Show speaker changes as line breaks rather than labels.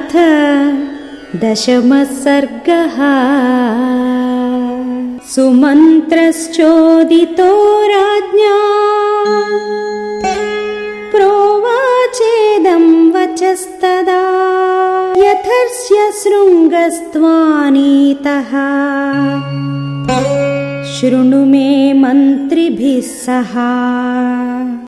अथ दशमः सर्गः सुमन्त्रश्चोदितो राज्ञा। प्रोवाचेदं वचस्तदा। यथर्स्य शृङ्गस्त्वानीतः। शृणु मे मन्त्रिभिः सहा।